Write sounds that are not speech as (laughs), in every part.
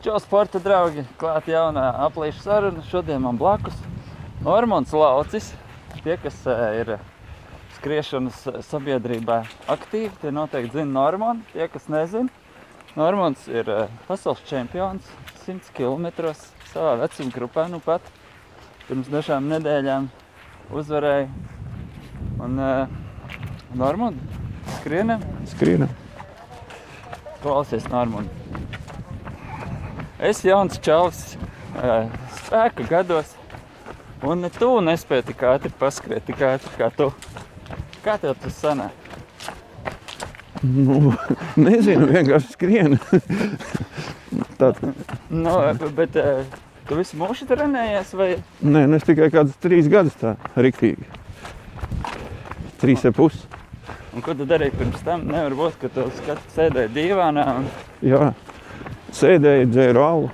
Čau, sporta draugi! Klāt jaunā aplīša saruna. Šodien man blakus Normons Laucis. Tie, kas eh, ir skriešanas sabiedrībā aktīvi, tie noteikti zina Normonu. Tie, kas nezina, Normons ir eh, pasaules čempions 100 km savā vecuma grupā. Nu pat pirms dažām nedēļām uzvarēja. Un uh, Normand, skrienam, Skrienam. klausies Normand. Es jauns čalis, spēka gados, un ne tu nespēji tik ātri paskriet, tik ātri kā tu. Kā tev tas sanāk? Nu, nezinu, vienkārši skrien. Tā, Nu, bet tu visu mūžu trenējies vai? nē, nu es tikai kādus trīs gadus tā riktīgi. Trīs ar pusi. Un ko tu darīji pirms tam? Nevar būt, ka tu skat, sēdēji divānā un Jā, sēdēju, dzēru alu.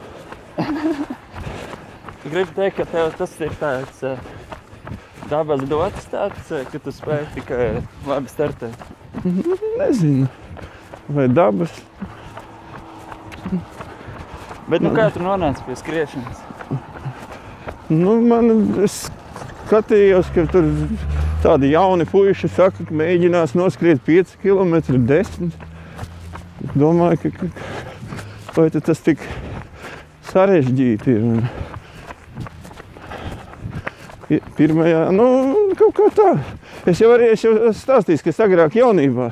tu gribi teikt, ka tev tas ir tāds uh, dabas dots tāds, uh, ka tu spēj tikai labi startēt. Nezinu, vai dabas. Bet nu kā tu nonāci pie skriešanas? Nu, man es skatījos, ka tur tādi jauni puiši saka, ka mēģinās noskriet 5 km, 10 Domāju, ka, ka vai tas tik sarežģīti ir. Pirmajā, nu, kaut kā tā. Es jau arī esmu stāstījis, ka es agrāk jaunībā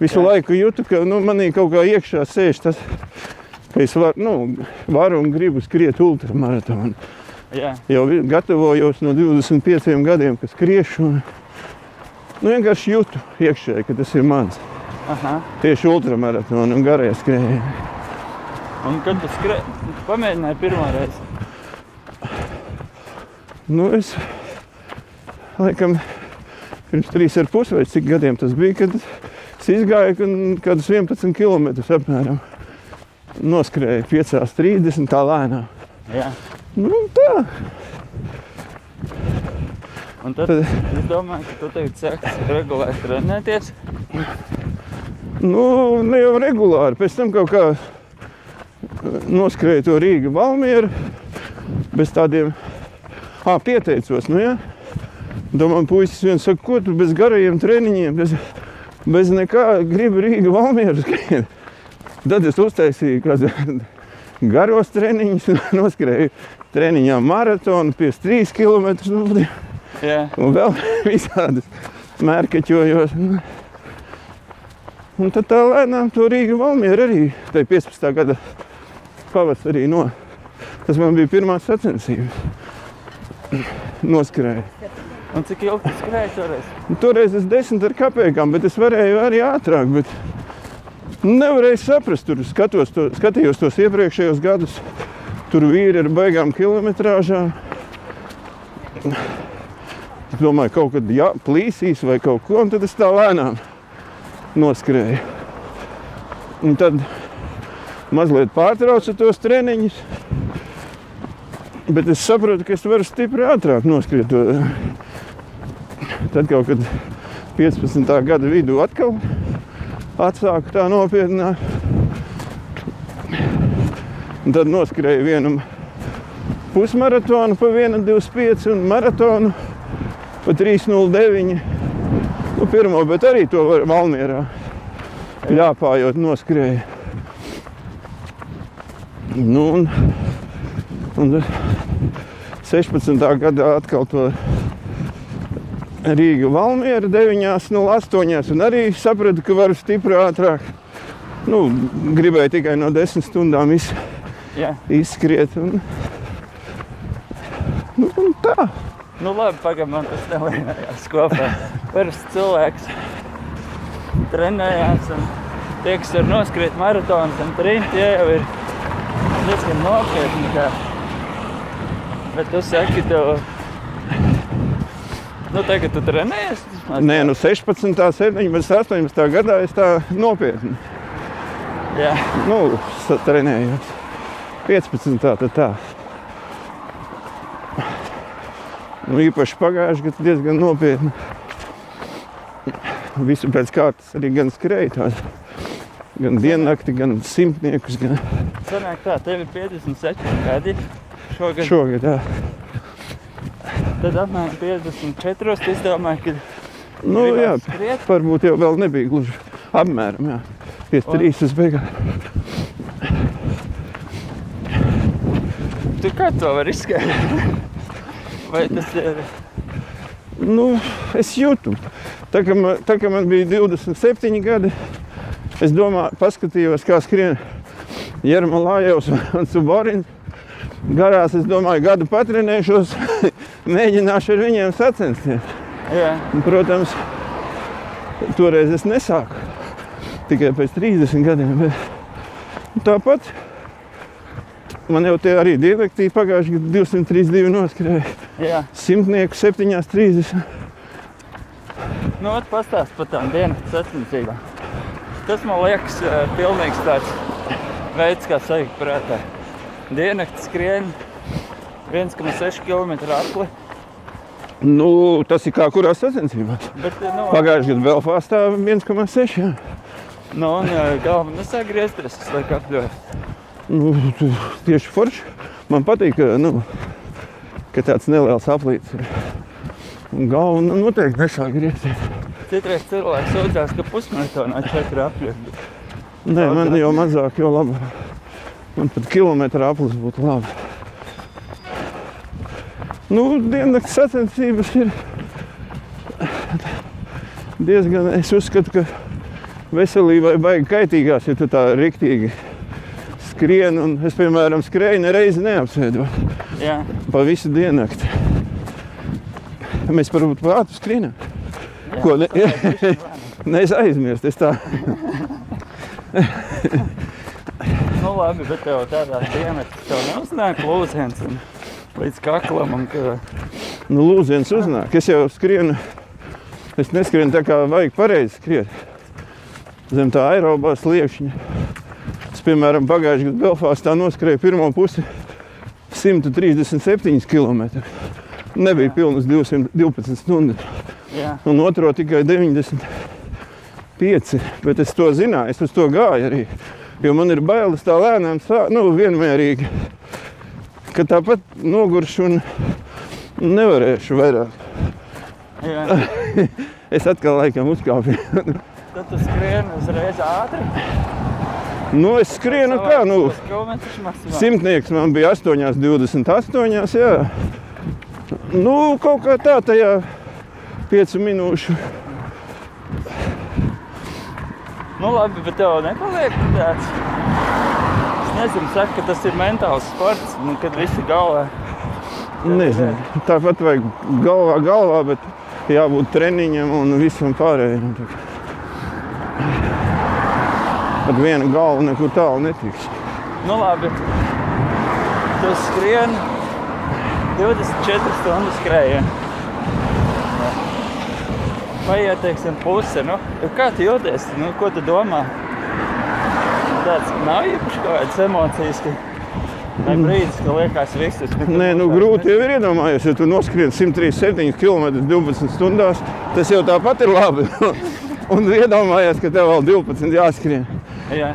visu Jā. Laiku jūtu, ka nu, manī kaut kā iekšā sēž tas, ka es var, nu, varu un gribu skriet ultramaratonu. Jā, Jau gatavojos no 25 gadiem, kad skriešu. Un, nu, vienkārši jūtu iekšēji, ka tas ir mans. aha. Tieši ultramaratona un garie skrējieni. Un kad tu skrēji, pamēģināji pirmo reizi. Nu, es laikam pirms trīs ar pusi vai cik gadiem tas bija, kad es izgāju kādus 11 km apmēram. Noskrēju 5,30 tā lēnām. Jā. Nu, tā. Un tad Tad- es domāju, ka tu tagad sāksi regulāri trenēties. Nu, ne jau regulāri. Pēc tam kaut kā noskrēju to Rīgas Valmieru bez tādiem ah, pieteicos. Nu, ja? Domāju, puisis viens saka, ko tu bez garajiem treniņiem, bez, bez nekā gribi Rīgas Valmieru skriet. Tad es uztaisīju kādu garos treniņus, (laughs) noskrēju treniņā maratonu, 53 km. Nu, Jā, un vēl (laughs) visādas mērķeķojos. Un, un tad tā lēnām to Rīga Valmiera arī tajā 15. gada pavasarī no. Tas man bija pirmās sacensības. Noskrēja. un cik ilgi tu skrēji toreiz? Toreiz es desmit ar kapekām, bet es varēju arī ātrāk. Bet nevarēju saprast, tur skatos to, skatījos tos iepriekšējos gadus. Tur vīri ar baigām kilometrāžām. Es domāju, kaut kad jā, plīsīs vai kaut ko, un tad es tā lēnām noskrēju. Un tad mazliet pārtraucu tos treniņus. Bet es saprotu, ka es varu stipri ātrāk noskriet. Tad kaut kad 15. gada vidū atkal atsāku tā nopietnā. Un tad noskrēju vienu pusmaratonu pa 1,25 un maratonu pa 3,09. Nu, pirmo, bet arī to var Valmierā ļāpājot noskrēju. Nu, un, un 16. gadā atkal to Rīga Valmiera 9,08 un arī sapratu, ka varu stipri ātrāk. Nu, gribēju tikai no 10 stundām iz, Jā. izskriet. Un, nu, un tā. Nu labi, pagaid, man tas nevienojās kopā. Parasts cilvēks trenējās un tie, kas var noskriet maratonus un trint, tie jau ir diezgan nopietni. Kā. Bet tu saki, tev... Nu, tagad tu trenējies? Nē, nu 16, 17, 18 gadā es tā nopietni Jā. nu, trenējos. 15. tā, tad tā. Nu, īpaši pagājušajā gadā diezgan nopietni. Visu pēc kārtas arī gan skrēja tās Gan diennakti, gan simtniekus. Gan Sanāk tā, tev ir 57 gadi šogad. šogad. Jā. Tad apmēram 54. Es domāju, ka Nu, jā, skriet. varbūt jau vēl nebija gluži apmēram. Jā. Pie Un- trīs tas beigās. Tu kā to var izskaidrot? Vai tas ir? Nu, es jūtu, tā kā man, tā kā man bija 27 gadi, es domāju, paskatījos, kā skrien Jerma Lājevs un Suborins. Garās, es domāju, gadu patrenēšos, (laughs) mēģināšu ar viņiem sacensties. Jā, protams, toreiz es nesāku tikai pēc 30 gadiem. Bet tāpat man jau tie arī dialektīvi pagājuši gadu 232 noskrēja. jā. Simtnieku 7,30. Nu, ot pastāst par tām dienas sacensībām. Tas man liekas uh, pilnīgs tāds veids, kā sajūt prātā. Diennakts skrien 1,6 km apli. Nu, tas ir kā kurā sacensībā. Bet, eh, nu, Pagājušajā gadā Belfāstā 1,6. jā. nu, un uh, galva nesāk griezties, lai kapļoju. Nu, tu- tieši forši. Man patīk, ka, nu, ka tāds neliels aplīts ir. Un galva nu, noteikti nesāk griezties. Citreiz cilvēks sūdzās, ka pusmaratonā četri apļi. Nē, man jau mazāk, jo labāk. Man pat kilometra aplis būtu labi. Nu, diennakts sacensības ir diezgan, es uzskatu, ka veselībai baigi kaitīgās, ja tu tā riktīgi skrien. Un es, piemēram, skrēju nereizi neapsēdot Jā, pa visu diennakti. Mēs varbūt prātu skrienam. Jā, Ko ne- lēnāk. (laughs) Nē, es aizmirstu. Es tā Nu, labi, bet tev tādā dienā tev neuznāk lūziens un līdz kaklam. Un, ka, Nu, lūziens uznāk. Es jau skrienu. Es neskrienu tā, kā vajag pareizi skriet. Zem tā aerobā sliekšņa. Es, piemēram, pagājušajā gadā Belfāstā noskrēju pirmo pusi 137 km. Nebija pilnas 212 stundas. Jā, Un otro tikai 95. Bet es to zināju, es uz to gāju arī. Jo man ir bailes tā lēnām, sā, nu, vienmērīgi. Ka tāpat noguršu un nevarēšu vairāk. jā. (laughs) Es atkal laikam uzkāpu. Tad tu skrieni uzreiz ātri. nu, es skrienu kā, nu, simtnieks man bija 8,28. Jā. Nu, kaut kā tā, tajā 5 minūšu. Nu, labi, bet tev nepaliek tāds. Es nezinu, saka, ka tas ir mentāls sports, nu, kad visi galvā. Nezinu. Tāpat vajag galvā, galvā, bet jābūt treniņam un visam pārējiem. Ar vienu galvu nekur tālu netiks. Nu, labi. Tu skrieni 24 stundu skrējienu. Paiet, teiksim, puse. Nu, kā tu jūties? Nu, ko tu domā? Tāds nav īpaši kaut kādas emocijas, ka ne brīdis, ka liekas viss tas. Nē, nu grūti jau ir iedomājies, ja tu noskrien 137 km 12 stundās. Tas jau tāpat ir labi. (laughs) Un iedomājies, ka tev vēl 12 jāskrien. Jā,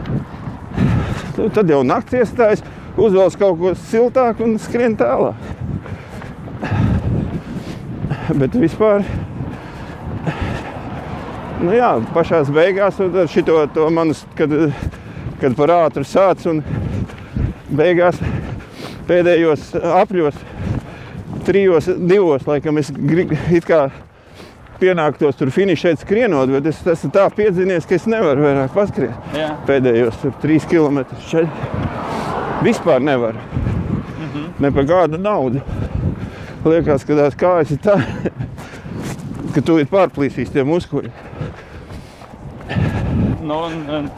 Nu, Tad jau naktis iestājas, uzvelc kaut ko siltāku un skrien tālāk. Bet vispār, nu jā, pašā beigās šito to manus, kad, kad par ātru sāc un beigās pēdējos apļos, trijos, divos, laikam es it kā pienāktos tur finišēt skrienot, bet es esmu tā piedzinies, ka es nevaru vairāk paskriet jā. pēdējos tur, trīs km. Vispār nevar. Ne par kādu naudu. Liekas, ka tās kājas ir tā, (laughs) ka tu ir pārplīsīs tie muskuļi. Nu, un, un,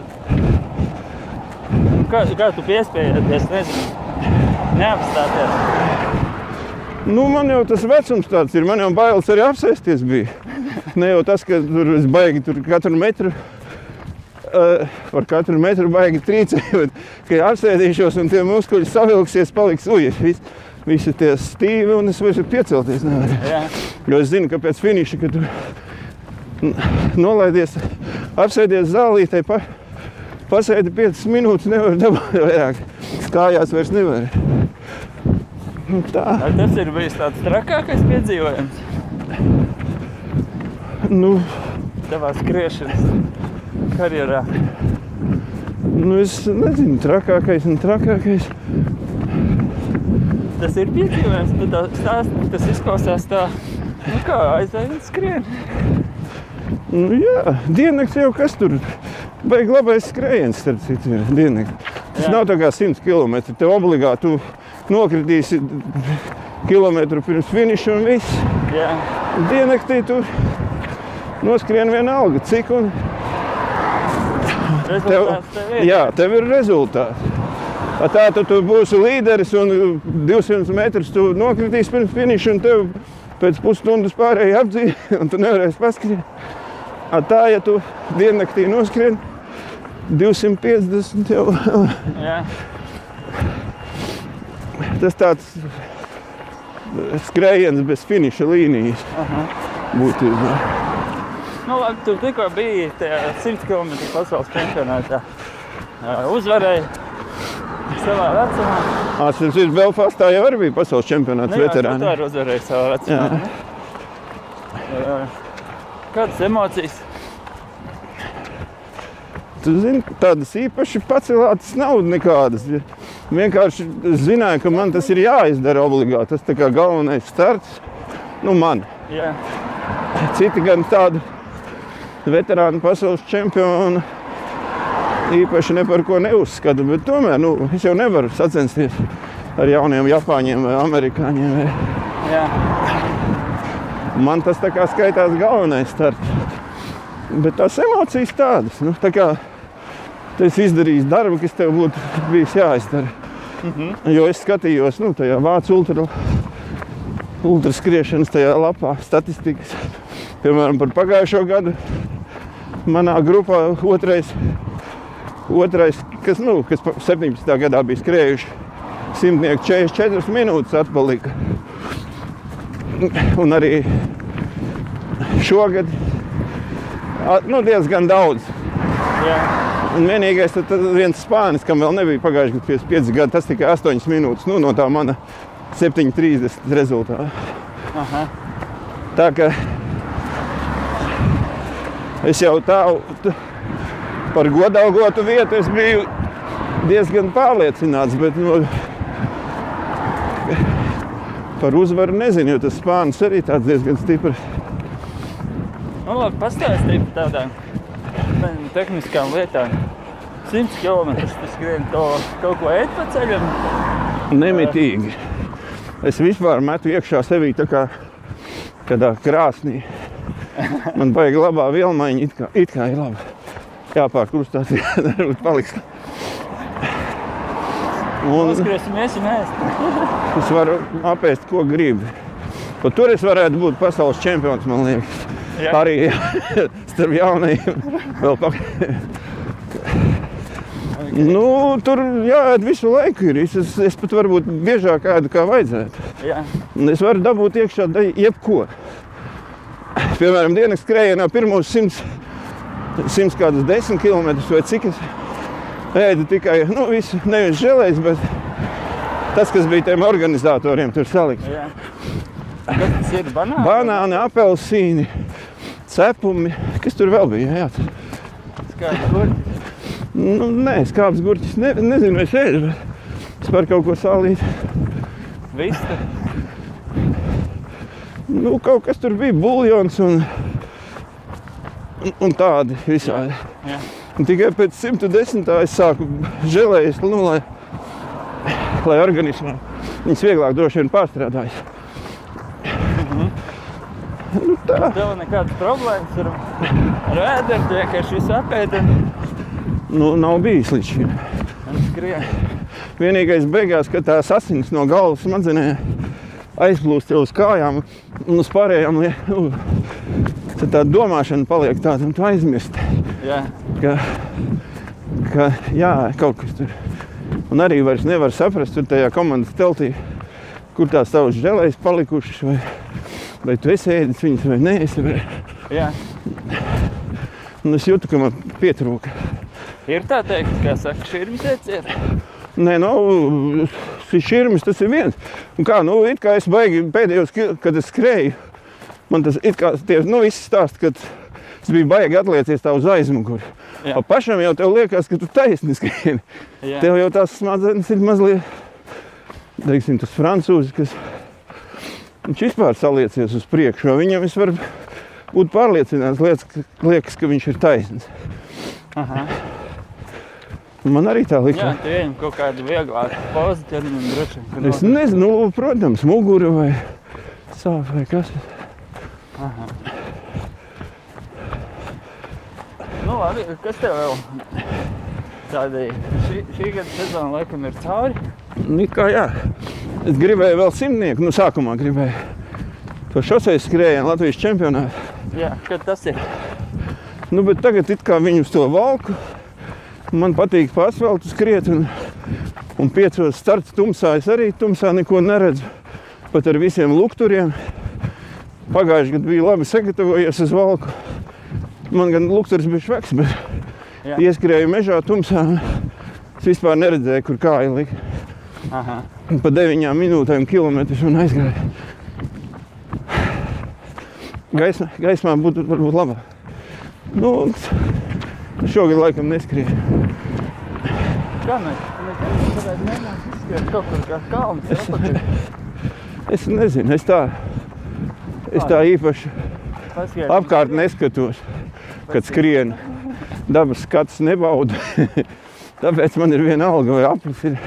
un kā, kā tu piespējies, nezinu, neapstāties? Nu, man jau tas vecums tāds ir. Man jau bailes arī apsēsties bija. Ne jau tas, ka tur es baigi tur katru metru. Uh, par katru metru baigi trīcēju, bet kad apsēdīšos un tie muskuļi savilksies, paliks uji. Vis, visi tie stīvi un es vairs piecelties nevaru. Jā, Jo es zinu, ka pēc finiša, kad tu nolaidies, apsēdies zālītē, pa, pasēdi 5 minūtes, nevar dabūt vairāk. Kājās vairs nevar. Nu, tā, Vai tas ir bijis tāds trakākais piedzīvojums nu, tavā skriešanas karjerā? nu, es nezinu, trakākais un trakākais. Tas ir piedzīvojums, tu tā tas izklausās tā, nu kā aizēj un skrien. Nu, jā, diennakts jau kas tur. Baigi labais skrējiens, starp citu, ir diennakts. Tas Jā. nav tā kā 100 km. Tev obligāti nokritīsi kilometru pirms finiša un viss. Jā, Diennaktī tu noskrien vienalga, cik un tev jā, tev ir rezultāts. A Tā tu, tu būsi līderis un 200 metrus tu nokritīsi pirms finiša un tev pēc pusstundas pārējai apdzīvi un tu nevarēsi paskriet. A Tā, ja tu diennaktī noskrien 250 jau Jā, tas tāds skrējiens bez finiša līnijas aha. būtībā. Nu, labi, tu tikko biji tajā 100 km pasaules čempionātā. Jā, Uzvarēji savā vecumā. Tas ir Belfastā jau arī bija pasaules čempionāts Nu jā, veterāni. Tu arī uzvarēji savā vecumā. Jā. Jā. Kādas emocijas? Tu zini, tādas īpaši pacelātas nav nekādas. Vienkārši es zināju, ka man tas ir jāizdara obligāti. Tas tā kā galvenais starts. Nu, man. Jā, Citi gan tādi veterāni pasaules čempioni īpaši ne par ko neuzskata. Bet tomēr nu, es jau nevaru sacensties ar jauniem Japāņiem vai Amerikāņiem. Vai. jā. Man tas tā kā skaitās galvenais starts. Bet tās emocijas tādas. Nu, tā kā tu esi izdarījis darbu, kas tev būtu bijis jāizdara. Mm -hmm. Jo es skatījos nu, tajā vācu ultra, ultraskriešanas tajā lapā statistikas. Piemēram, par pagājušo gadu manā grupā otrais, otrais kas, nu, kas pa- 17. gadā bija skrējuši, simtnieki 44 minūtes atpalika. Un arī šogad nu, diezgan daudz. jā. Un vienīgais tad, tad viens spānis, kam vēl nebija pagājuši gadu 55 gadi, tas tikai 8 minūtes nu, no tā mana 7,30 rezultāta. Aha. Tā kā es jau tā t- par godalgotu vietu es biju diezgan pārliecināts, bet nu, par uzvaru nezinu, jo tas spānis arī tāds diezgan stiprs. Nu, labi, pastāstīji par tādām tehniskām lietām. 100 km tas skrien to kaut ko ēst pa ceļam. Nemitīgi. Es vispār metu iekšā sevī tā kā kādā krāsnī. Man vajag labā vielmaiņa, it kā, it kā ir laba. Jāpārkrustās, (laughs) varbūt paliks. Un Uzskriesimies un (laughs) ēst. es varu apēst, ko gribu. Pat tur es varētu būt pasaules čempions, man liekas. Jā. Arī (laughs) starp jaunajiem. Vēl pakaļ. Nu, tur jāēd visu laiku. Ir. Es, es, es pat varbūt biežāk ēdu, kā vajadzētu. Jā, Un es varu dabūt iekšā jebko. Piemēram, dienas skrējienā pirmos 100, 100 kādus 10 km vai cik es ēdu tikai nu, visu, nevis žēlējis, bet tas, kas bija tiem organizatoriem, tur salikts. jā. Kas tas ir? Banāni? Banāni, apelsīni, cepumi, kas tur vēl bija. Jā. Skaidrs, gurķis. Nu, nē, skāpes gurķis, ne, nezinu, es ēdu, bet es par kaut ko salītu. Vista. Nu, kaut kas tur bija, buļļons un, un, un tādi visādi. Jā. Un tikai pēc 110. es sāku žēlēties, nu, lai, lai organismā viņas vieglāk droši vien pārstrādājas. Nu, tā. Tev nekādas problēmas ar, ar tu vienkārši visu apēdi un, Nu, nav bijis līdz šim. Vienīgais beigās, kad tās asins no galvas smadzenē aizplūst jau uz kājām un uz pārējām, lie- nu, tad tā domāšana paliek tāda, un tu aizmirsti. Jā, ka, ka jā, kaut kas tur. Un arī vairs nevar saprast, tur tajā komandas teltī, kur tās tavas žēlējas palikušas, vai, vai tu esi ēdis viņas vai nē. Vai. jā. Un es jūtu, ka man pietrūka Ir tā teikt, kā saka, šķirmis ieciet. Nē, nu, šis šķirmis tas ir viens. Un kā, nu, it kā es baigi pēdējos, kad es skrēju, man tas it kā tie, nu, viss stāst, kad es biju baigi atliecies tā uz aizmuguri. Jā. Pa pašam jau tev liekas, ka tu taisni skrieni. Jā. Tev jau tās smadzenes ir mazliet, teiksim, tas francūzis, kas viņš vispār saliecies uz priekšu, jo viņam es varu būt pārliecināts, liekas, ka, liekas, ka viņš ir taisns. Aha. Man arī tā Jā, likās. tu ieņem kaut kādu vieglāku pozi, tad man droši Es nezinu, nu, protams, mugura vai sāp vai kas. Aha. Nu, labi, kas tev vēl? Tādi šī, šī gada sezona laikam ir cauri. Nu, kā jā. Es gribēju vēl simtnieku, nu sākumā gribēju. To šoseis skrējienu Latvijas čempionātā. Jā, kad tas ir? Nu, bet tagad it kā viņu uz to valku. Man patīk pa asfaltu skriet un, un piecos starts tumsā. Es arī tumsā neko neredzu. Pat ar visiem lukturiem. Pagājušajā gadā bija labi sagatavojies uz valku. Man gan lukturs bija šveks, bet Jā. ieskrēju mežā tumsā. Es vispār neredzēju, kur kāja lika. Aha. Pa deviņām minūtēm kilometrus un aizgāju. Gaismā, gaismā būtu varbūt labāk. Nu, šogad laikam neskrēju. Kā mēs? Mēs varētu mēģināt izskriet kaut kur kā kalns. apakaļ. Es nezinu, es tā, es tā īpaši apkārt neskatos, kad skrienu. Dabas skats nebaudu. (laughs) Tāpēc man ir viena alga vai aplis ir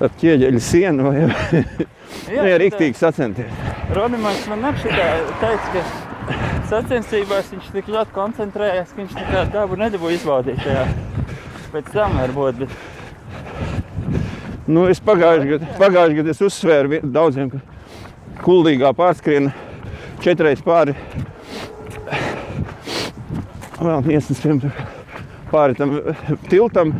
ap ķieģeļa sienu vai Jā, ja tā- riktīgi sacenties. Rodimants man arī šitā teica, ka sacensībās viņš tik ļoti koncentrējās, ka viņš nekā dabu nedabūja izbaudīt tajā. Pēc tam varbūt, bet Nu, es pagājušajā gadā, pagājuši gadu es uzsvēru daudziem, ka kuldīgā pārskriena četreiz pāri. Vēl iesnām pāri tam eh, tiltam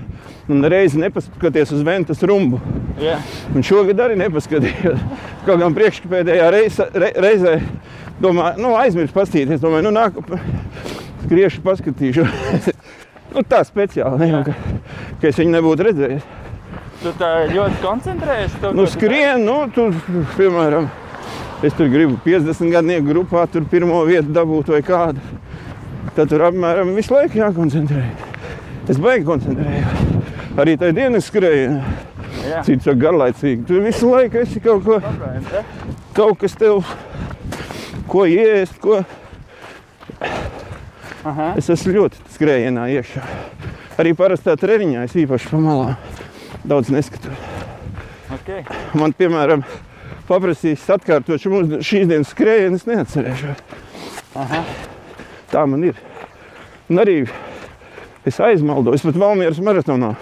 un reizi nepaskatoties uz ventas rumbu. jā, Un šogad arī nepaskatījos. Kaut gan priekšpēdējā reize, re, reizē domāju, nu, aizmirsu paskatīties. Domāju, nu, nāk, skriešu, paskatīšu. (laughs) nu, tā speciāli, ne jau, ka, ka es viņu nebūtu redzējis. tu tā ļoti koncentrējies. Nu, tu skrien, nu, tur, piemēram, es tur gribu 50 gadnieku grupā, tur pirmo vietu dabūt vai kādu. Tad tur apmēram visu laiku jākoncentrējas. Es beigās koncentrējos. Arī tajā dienā skrēju. Cits ir garlaicīgi. Tur visu laiku esi kaut, ko, kaut kas tev, ko iest, ko. Aha, Es esmu ļoti skrējienā iekšā. Arī parastā treniņā es īpaši pa malām daudz neskatos. ok. Man, piemēram, paprasīs atkārtot šīs dienas skrējienu, es neatcerēšos. Aha, Tā man ir. Un arī es aizmaldos, pat Valmieras maratonā.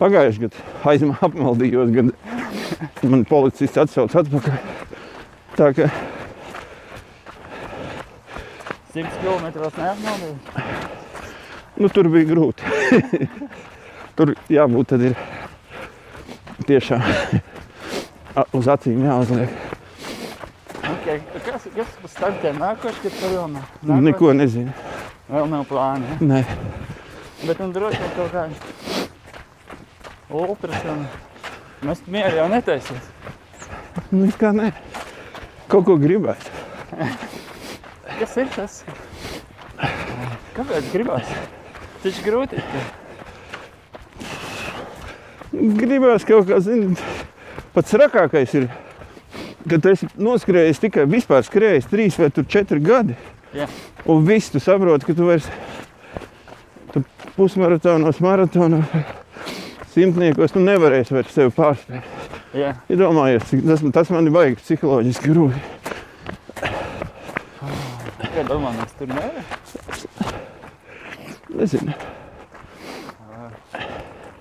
Pagājušajā gadā aizmā apmaldījos, kad man policists atsauca atpakaļ. Tā kā 100 km neapmaldīja. nu, tur bija grūti. (laughs) tur jābūt tad ir tiešām uz acīm jāuzliek. Okay. Kas, kas par startiem nākošais, kad tev vēl nav? Neko nezinu. Vēl nav plāna. Ja? Nē. Bet nu droši vien kaut kāda ultras un mēs mieru jau netaisies. Nu, kā nē. Kaut ko gribētu. Kas ir tas? Kāpēc gribās? Taču grūti. Gribās kaut kā, zināt, pats rakākais ir, ka tu esi noskrējis tikai vispār skrējis trīs vai četri gadi. Jā. Un viss tu saproti, ka tu vairs tu pusmaratonos, maratonos, simtniekos, tu nevarēsi vairs sevi pārspēt. Jā, Iedomājies, tas, tas man ir baigi psiholoģiski grūti. kā domā, mēs tur nevaram? Nezinu.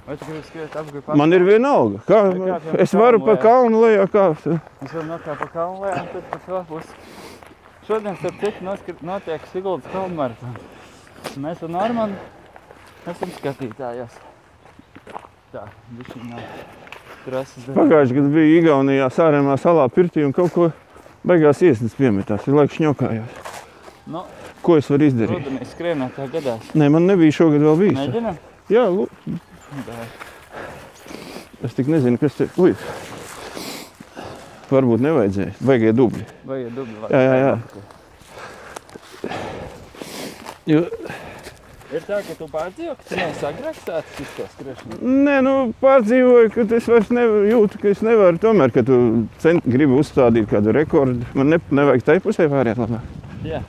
Vai tu gribi skriet apgūt Man ir viena alga. Kā, jau es varu pa kalnu lejā kāpt. Mēs varam nokāpt pa kalnu lejā, un tad pa būs. Šodien, starp citu, noskri- notiek Siguldas kalnu maratons. Mēs ar Normandu esam skatītājos. Tā, bišķiņ nav trases. Pagājušajā gadā bija Igaunijā, Sārēmā salā pirtī un kaut ko beigās iesnas piemetās. Ir laiks šņokājās. Nu, Ko es varu izdarīt? rudenī skrienā tā gadās. Nē, man nebija šogad vēl bijis. Mēģinam? Jā, lūk, es tik nezinu, kas ir. Varbūt nevajadzēja. Vajag dubļi. Ir dubļi? Jā, jā, jā. Jo, Ir tā, ka tu pārdzīvo, ka tu agrāk sācis uz to skriešanu. nē, nu, pārdzīvoju, ka es vairs nevaru, jūtu, ka es nevaru. Tomēr, kad tu cent, gribi uzstādīt kādu rekordu, man ne, nevajag tai pusē pāriet labāk. Jā.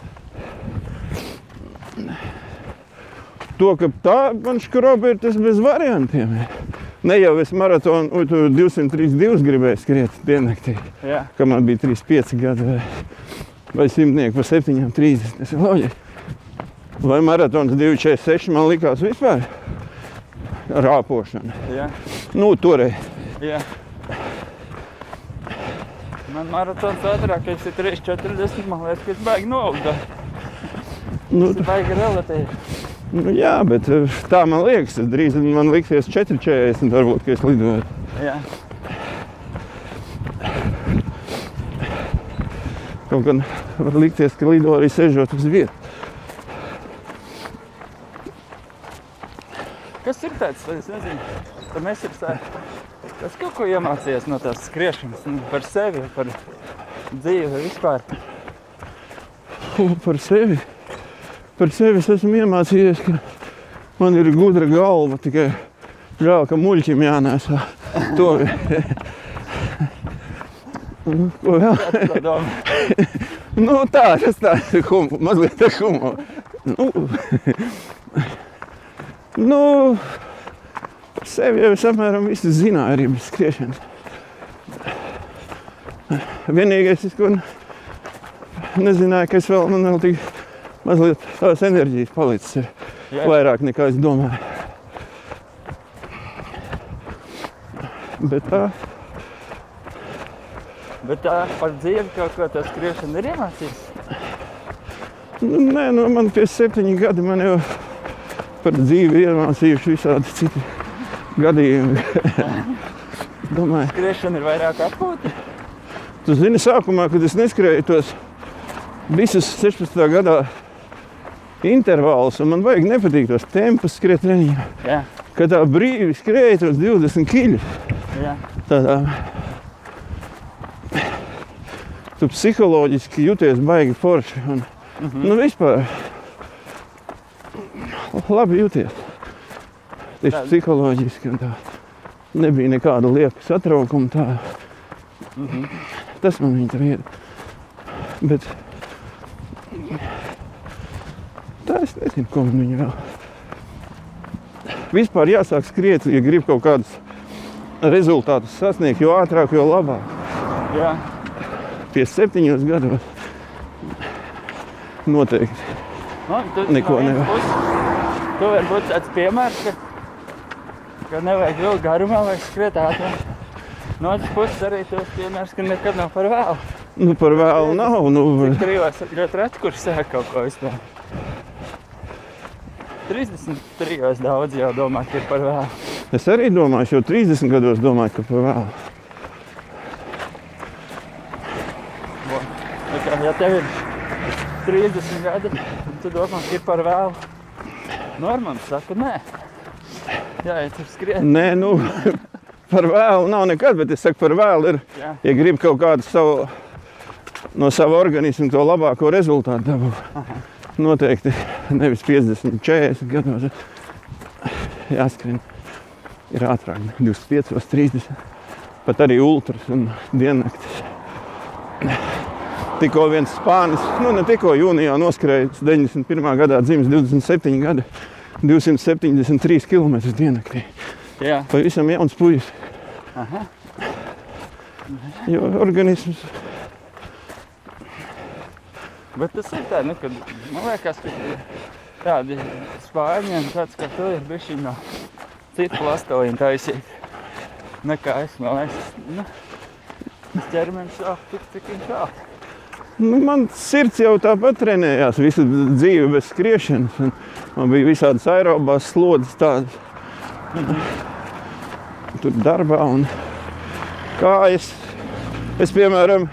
To, ka tā man škroba ir tas bez variantiem. Ne jau es maratonu, oi, tu 232 gribēju skriet diennaktī, Jā. kad man bija 35 gadi vai, vai simtnieki pa 7, 30. Tas ir loģiski. Vai maratons 246 man likās vispār rāpošana. Jā. Nu, toreiz. Jā. Man maratons ātrākais ir 3,40. Man liekas, ka es baigi noaugu. Nu, ir baigi relatīvi. Nu, jā, bet eh, tā man liekas, tas drīz man liksies 4,40 varbūt, ka es lidoju. Jā. Kaut gan var likties, ka lido arī sežot uz vietas. Kas ir tāds? Es nezinu. Tam es ir tā. Es kaut ko iemācījos no tās skriešanas, nu, par sevi, par dzīvi vispār. Par sevi. Par sevi es esmu iemācījies, ka man ir gudra galva. Tikai žēl, ka muļķim jānēsā. To Nu, Ko vēl? Tā? Nu, tā, tas tāds ir humor, mazliet tā humor. Nu, nu, sevi jau es apmēram visu zināju arī bez skriešanas. Vienīgais, ko nezināju, ka es vēl, man vēl tik mazliet tās enerģijas palicis ir Jā. vairāk nekā es domāju. Bet tā, Bet tā par dzīvi kaut ko tā skriešana ir iemācījis. nu, nē, nu, man pie septiņi gadi man jau par dzīvi iemācījuši visādi citi gadījumi. (laughs) Domāju, Skriešana ir vairāk atpūta. tu zini, sākumā, kad es neskrēju tos visus 16. gadā intervālus, un man vajag nepatīk tos tempus skriet treniņā. Jā. Kad tā brīvi skrēja tos 20 kiļus, Jā. tādā tu psiholoģiski jūties baigi forši. Un, mm -hmm. Nu, vispār labi jūties. Tieši Tā- psiholoģiski. un Tā. Nebija nekāda lieka satraukuma. Tā. Mm -hmm. Tas man viņa tur ir. Bet tā es nezinu, ko man viņa vēl. Vispār jāsāk skriet, ja grib kaut kādus rezultātus sasniegt, jo ātrāk, jo labāk. Jā. Pie septiņos gados noteikti. Nu, tu, Neko no nevar. Tu vari būt tāds piemērs, ka, ka nevajag vilkt garumā vai skriet ātrāk. No otras puses arī tas piemērs, ka nekad nav par vēlu. Nu, par vēlu nav. Nu, Cik trijos ļoti reti, kurš sāk kaut ko vispār. 33 daudz jau domā, ka ir par vēlu. es arī domāju, jau 30 gados domāju, ka par vēlu. Kā, ja tev ir 30 gadi, tad tu domā, ka ir par vēlu. Normāli saka, nē. Jā, ja tur skrien. Nē, nu, par vēlu nav nekad, bet es saku, par vēlu ir, Jā, ja grib kaut kādu savu, no sava organisma to labāko rezultātu dabūt. Noteikti nevis 50, 40 gados. Jāskrien. Ir ātrāk, 25, 30. Pat arī ultras un diennaktis. Tikko viens spānis, nu ne tikko jūnijā noskrēja 91. gadā dzimis 27 gadi, 273 km diennaktī. jā. Pavisam jauns puisis. Aha. Jo organisms Bet tas ir tā, nu, kad man liekas, ka tādi spāņi un tāds kā tu ir bijuši no citu plastoliņu taisīt. Nekā es, man liekas, nu, ķermenis sāp tik, cik viņš sāp. Nu, man sirds jau tāpat trenējās visu dzīvi bez skriešanas. un Man bija visādas aerobās slodzes tādas. Tur darbā un kājas. Es, piemēram,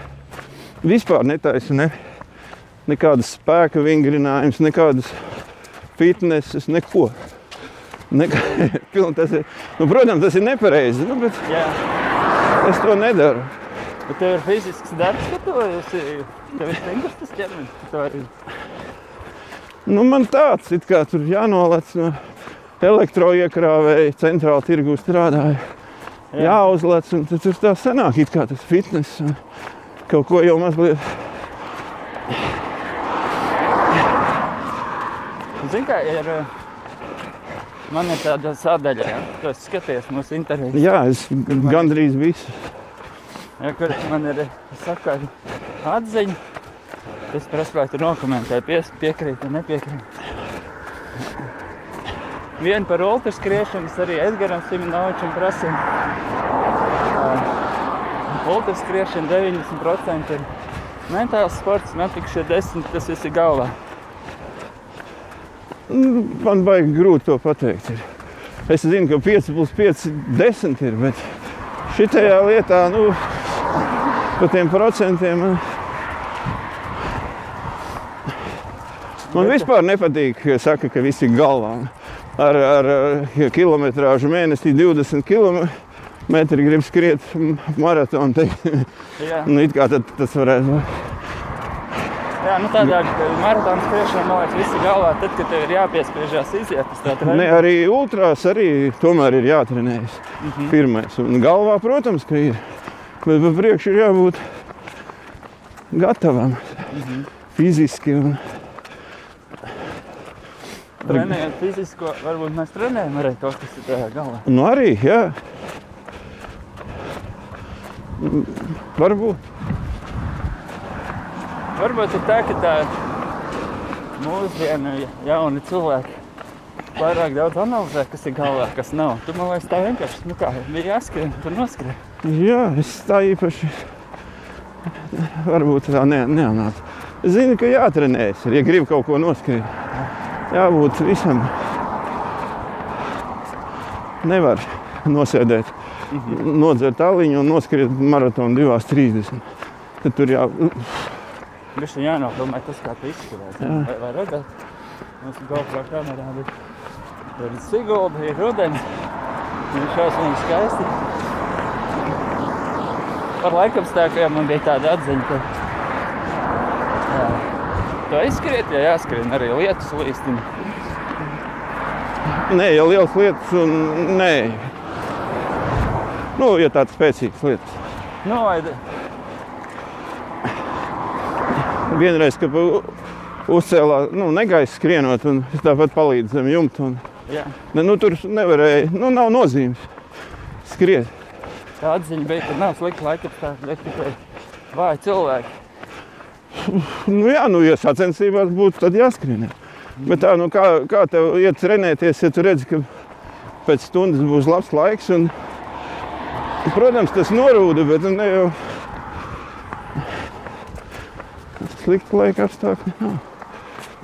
vispār netaisu ne, nekādas spēka vingrinājumus, nekādas fitneses, neko. Nekā, (laughs) tas ir, nu, protams, tas ir nepareizi, nu, bet Jā. es to nedaru. Bet tev ir fizisks darbs, ka tu esi, tev ir stingrs tas ķermenis, ka tu vari Nu, man tāds it kā tur jānolec no elektroiekrāvēja centrāla tirgu strādāja. Jā. Jāuzlec, un tad tur tā sanāk, it kā tas fitness. Kaut ko jau mazliet. Zini, kā ir. eh, Man ir tāda sadaļa, ja? tu esi skaties mūsu interviju. Jā, es gandrīz visu. Ja, kur man ir saka, atziņa, es prasu, vai tu nokomentē, pies, piekrīt vai nepiekrīt. Vienu par ultraskriešanu es arī Edgaram Siminovičam prasīju. Uh, ultraskriešana 90% ir mentāls sports, un atlikušie 10% tas viss ir galvā. Nu, Man baigi grūti to pateikt. Ir. Es zinu, ka 5 plus 5 10 ir, bet šitajā lietā, nu, par tiem procentiem man, man vispār nepatīk, ka saka, ka viss ir galvā. Ar, ar ar kilometrāžu mēnesī 20 km grib skriet maratonu. (laughs) Nu, it kā tad, tas varētu būt. Jā nu tādā maratona skriešana, man liekas, viss ir galvā. Tad, kad tev ir jāpiespiežās iziet, tas tā Ne, treniņš. arī ultrās arī tomēr ir jātrenējas. Mm -hmm. Pirmais. Un galvā, protams, ka ir. Bet pa priekšu ir jābūt gatavam. Mm -hmm. Fiziski. Un... Trenējot fizisko, varbūt mēs trenējam arī to, kas ir tajā galvā. Nu arī, jā. Mm, Varbūt. Varbūt ir tā, ka tā mūsdienu jauni cilvēki pārāk daudz analizē, kas ir galvā, kas nav. Tu man liekas, tā vienkārši nu kā, bija jāskrien, tur noskrien. Jā, es tā īpaši. Varbūt tā ne, neanāca. Es zinu, ka jātrenējas. Ja grib kaut ko noskriet, jābūt visam. Nevar nosēdēt, nodzert aliņu un noskriet maratonu 2.30. Tad tur jā, Viņš ir jānofilmē tas, kā tu izskaties. Vai, vai redzēt? Mums ir GoPro kamerā, bet tur ir Sigulda, ir rudens. Viņš šausmīgi skaisti. Par laikam stāvkiem man bija tāda atziņa, ka jā, tu aizskriet, ja jāskrien arī lietus līstina. nē, ja liels lietas, un nē. Nu, ja tāds spēcīgs lietas. Nu, vai Vienreiz, kad u- uzcēlā, nu, negaisa skrienot, un tāpat palīdzu zem jumta. Un, jā, ne, nu, tur nevarēja, nu, nav nozīmes skriet. tā atziņa bija, ka nav slikti laikapstākļi, bet tikai vāji cilvēki. Nu, jā, nu, ja sacensībās būtu, tad jāskrien. jā. Bet tā, nu, kā, kā tev iet trenēties, ja tu redzi, ka pēc stundas būs labs laiks. Un, protams, tas norūda, bet nu, ne jau slikti laika apstākļi.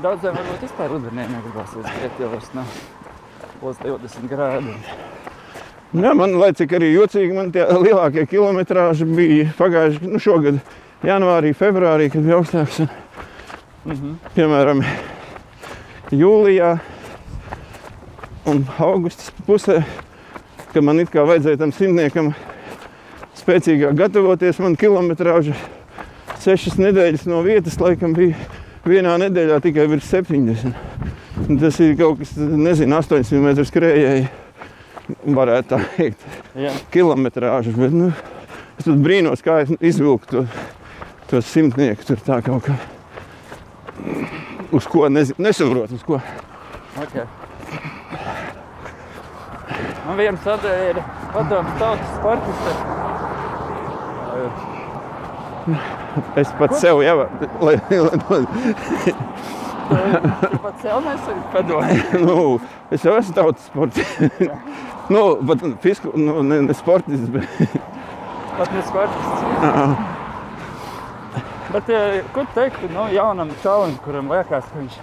Daudziem varbūt vispār rudenī negribas uzskriet, jo vairs nav plus 20 grādi. Jā, man lai cik arī jocīgi, man tie lielākie kilometrāži bija pagājuši nu, šogad, janvārī, februārī, kad bija augstāks. Un, Mhm. piemēram, jūlijā un augustas pusē, kad man it kā vajadzēja tam simtniekam spēcīgāk gatavoties, man kilometrāža sešas nedēļas no vietas laikam bija vienā nedēļā tikai virs 70. Un tas ir kaut kas, nezinu, 800 metru skrējēji, varētu tā teikt Jā, kilometrāžu. Bet, nu, es pat brīnos, kā es izvilku to, to simtnieku tur tā kaut kā. Uz ko nezinu, nesaprotu, uz ko. ok. Man viena sadaļa ir padoms tautas sportista. Es pats sev jau pats sev nesaki padomu. (laughs) nu, es jau esmu tautas sports. (laughs) nu, bet fisku, nu, ne, ne sportists, bet Pat ne sportists. Bet eh, ko teikt nu, jaunam čalim, kuram liekas, ka viņš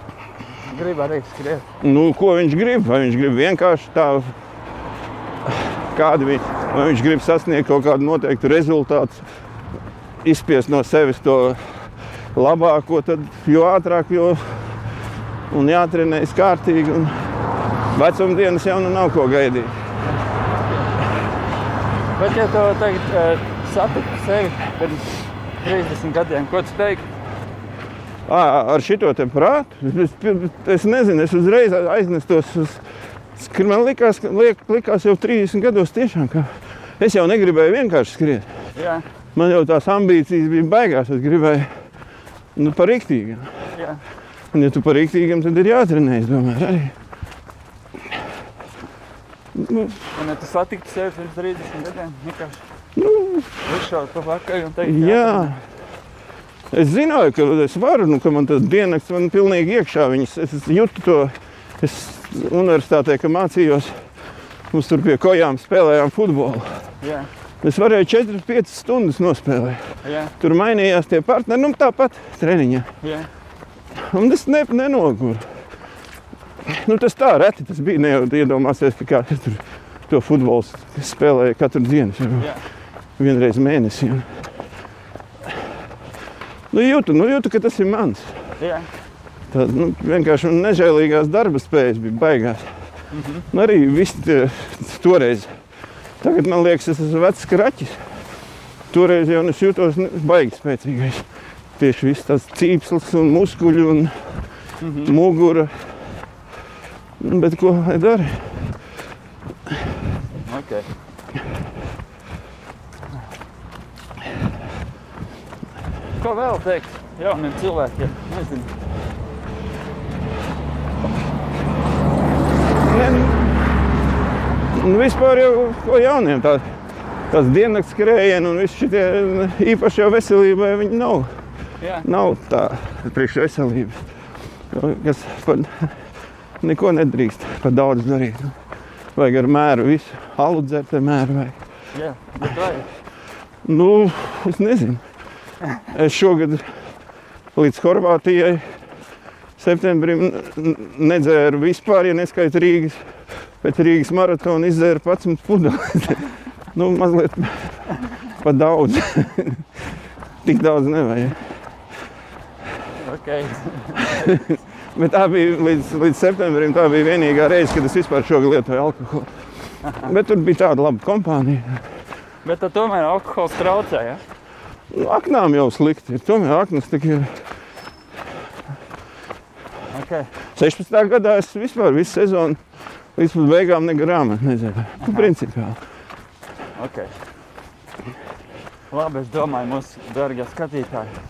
grib arī skriet? nu, ko viņš grib? Vai viņš grib vienkārši tā, kādu viņš, vai viņš grib sasniegt kaut kādu noteiktu rezultātu, izspiest no sevis to labāko, tad jo ātrāk, jo un jātrenējas kārtīgi. Un, Vecumdienas jau nu nav ko gaidīt. Bet, ja tu tagad uh, satiktu sevi pirms 30 gadiem, ko tu teiktu? Ā, ar šito te prātu. Es, es nezinu, es uzreiz aiznestos uz. Man likās, liek, likās jau 30 gados tiešām, ka es jau negribēju vienkārši skriet. Jā, Man jau tās ambīcijas bija baigās. Es gribēju nu, par rīktīgu. jā. Un, ja tu par rīktīgam, tad ir jātrenējas. Domāju, arī. Nu, Un, ja tu satiktu sevi pirms 30 gadiem, vienkārši nu, uzšaut pa pakaļ un teikt, jā. Es zināju, ka es varu, nu, ka man tas dienas man pilnīgi iekšā. Viņas, es jūtu to. Es universitātē, kad mācījos, mums tur pie kojām spēlējām futbolu. Jā, Es varēju 4-5 stundas nospēlēt. jā, Tur mainījās tie partneri, nu tāpat treniņā. jā. Un es ne, nenoguru. Nu, tas tā reti tas bija. Ne jau iedomāsies, ka kāds tur to futbolu spēlēja katru dienu. Jā. Vienreiz mēnesī. Nu, jūtu, nu, jūtu, ka tas ir mans. jā. Tā, nu, vienkārši nežēlīgās darba spējas bija baigās. Un arī viss tie, toreiz. Tagad man liekas, es esmu vecs kraķis. Toreiz jau es jūtos ne- baigi spēcīgais. Tieši viss tas cīpslis un muskuļi un Mhm. mugura. Bet ko lai dara? Okay. Ko vēl teikt jauniem cilvēkiem? Nezinu. Ne, nu, vispār jau ko jauniem tā, tās dienas skrējieni un viss šitie īpaši jau veselībai viņi nav. Jā, Nav tā priekš veselības, kas pat neko nedrīkst par daudz darīt. Vajag ar mēru visu, alu dzert ar mēru vajag. jā, bet vajag. Nu, es nezinu. Es šogad līdz Horvātijai septembrim nedzēru vispār, ja neskaita Rīgas. Pēc Rīgas maratona izdzēru 11 pudeles. (laughs) nu, mazliet pa daudz. (laughs) Tik daudz nevajag. Okay. (laughs) Bet tā bija līdz, līdz septembrim. Tā bija vienīgā reize, kad es vispār šogad lietoju alkoholu. Bet tur bija tāda laba kompānija. Bet tad tomēr alkohols traucē, ja? Nu, Aknām jau slikti. ir. Tomēr aknas tik ir. Okay. 16. gadā es vispār visu sezonu līdz pat beigām negrāmatu nezinu. Nu, principā. Okay. Labi, es domāju, mūsu dārgie skatītāji.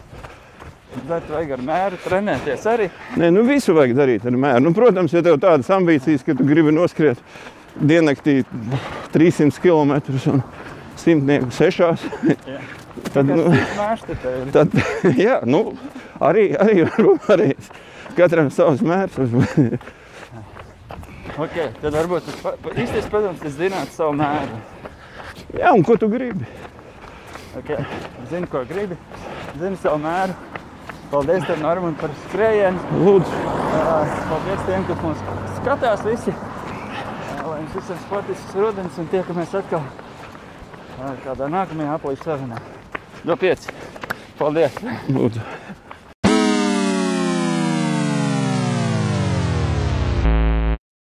Bet vajag ar mēru trenēties arī. Nē, nu visu vajag darīt ar mēru. Nu, protams, ja tev tādas ambīcijas, ka tu gribi noskriet diennaktī 300 km un simtnieku sešās, Jā. tad, nu, tad (laughs) jā, nu, arī, arī var- (laughs) varēs. Katram savs mērs. Okay. Tad varbūt īstais padoms, es zinātu savu mēru. jā, un ko tu gribi? Okay. Zinu, ko gribi. Zinu savu mēru. Paldies, tev, Norman, par skrējienu. Lūdzu, Paldies tiem, kas mūs skatās visi. Lai jums visiem sportisks rudens un tiekamies atkal kādā nākamajā aplīšu sarunā. Do pieci. Paldies! lūdzu.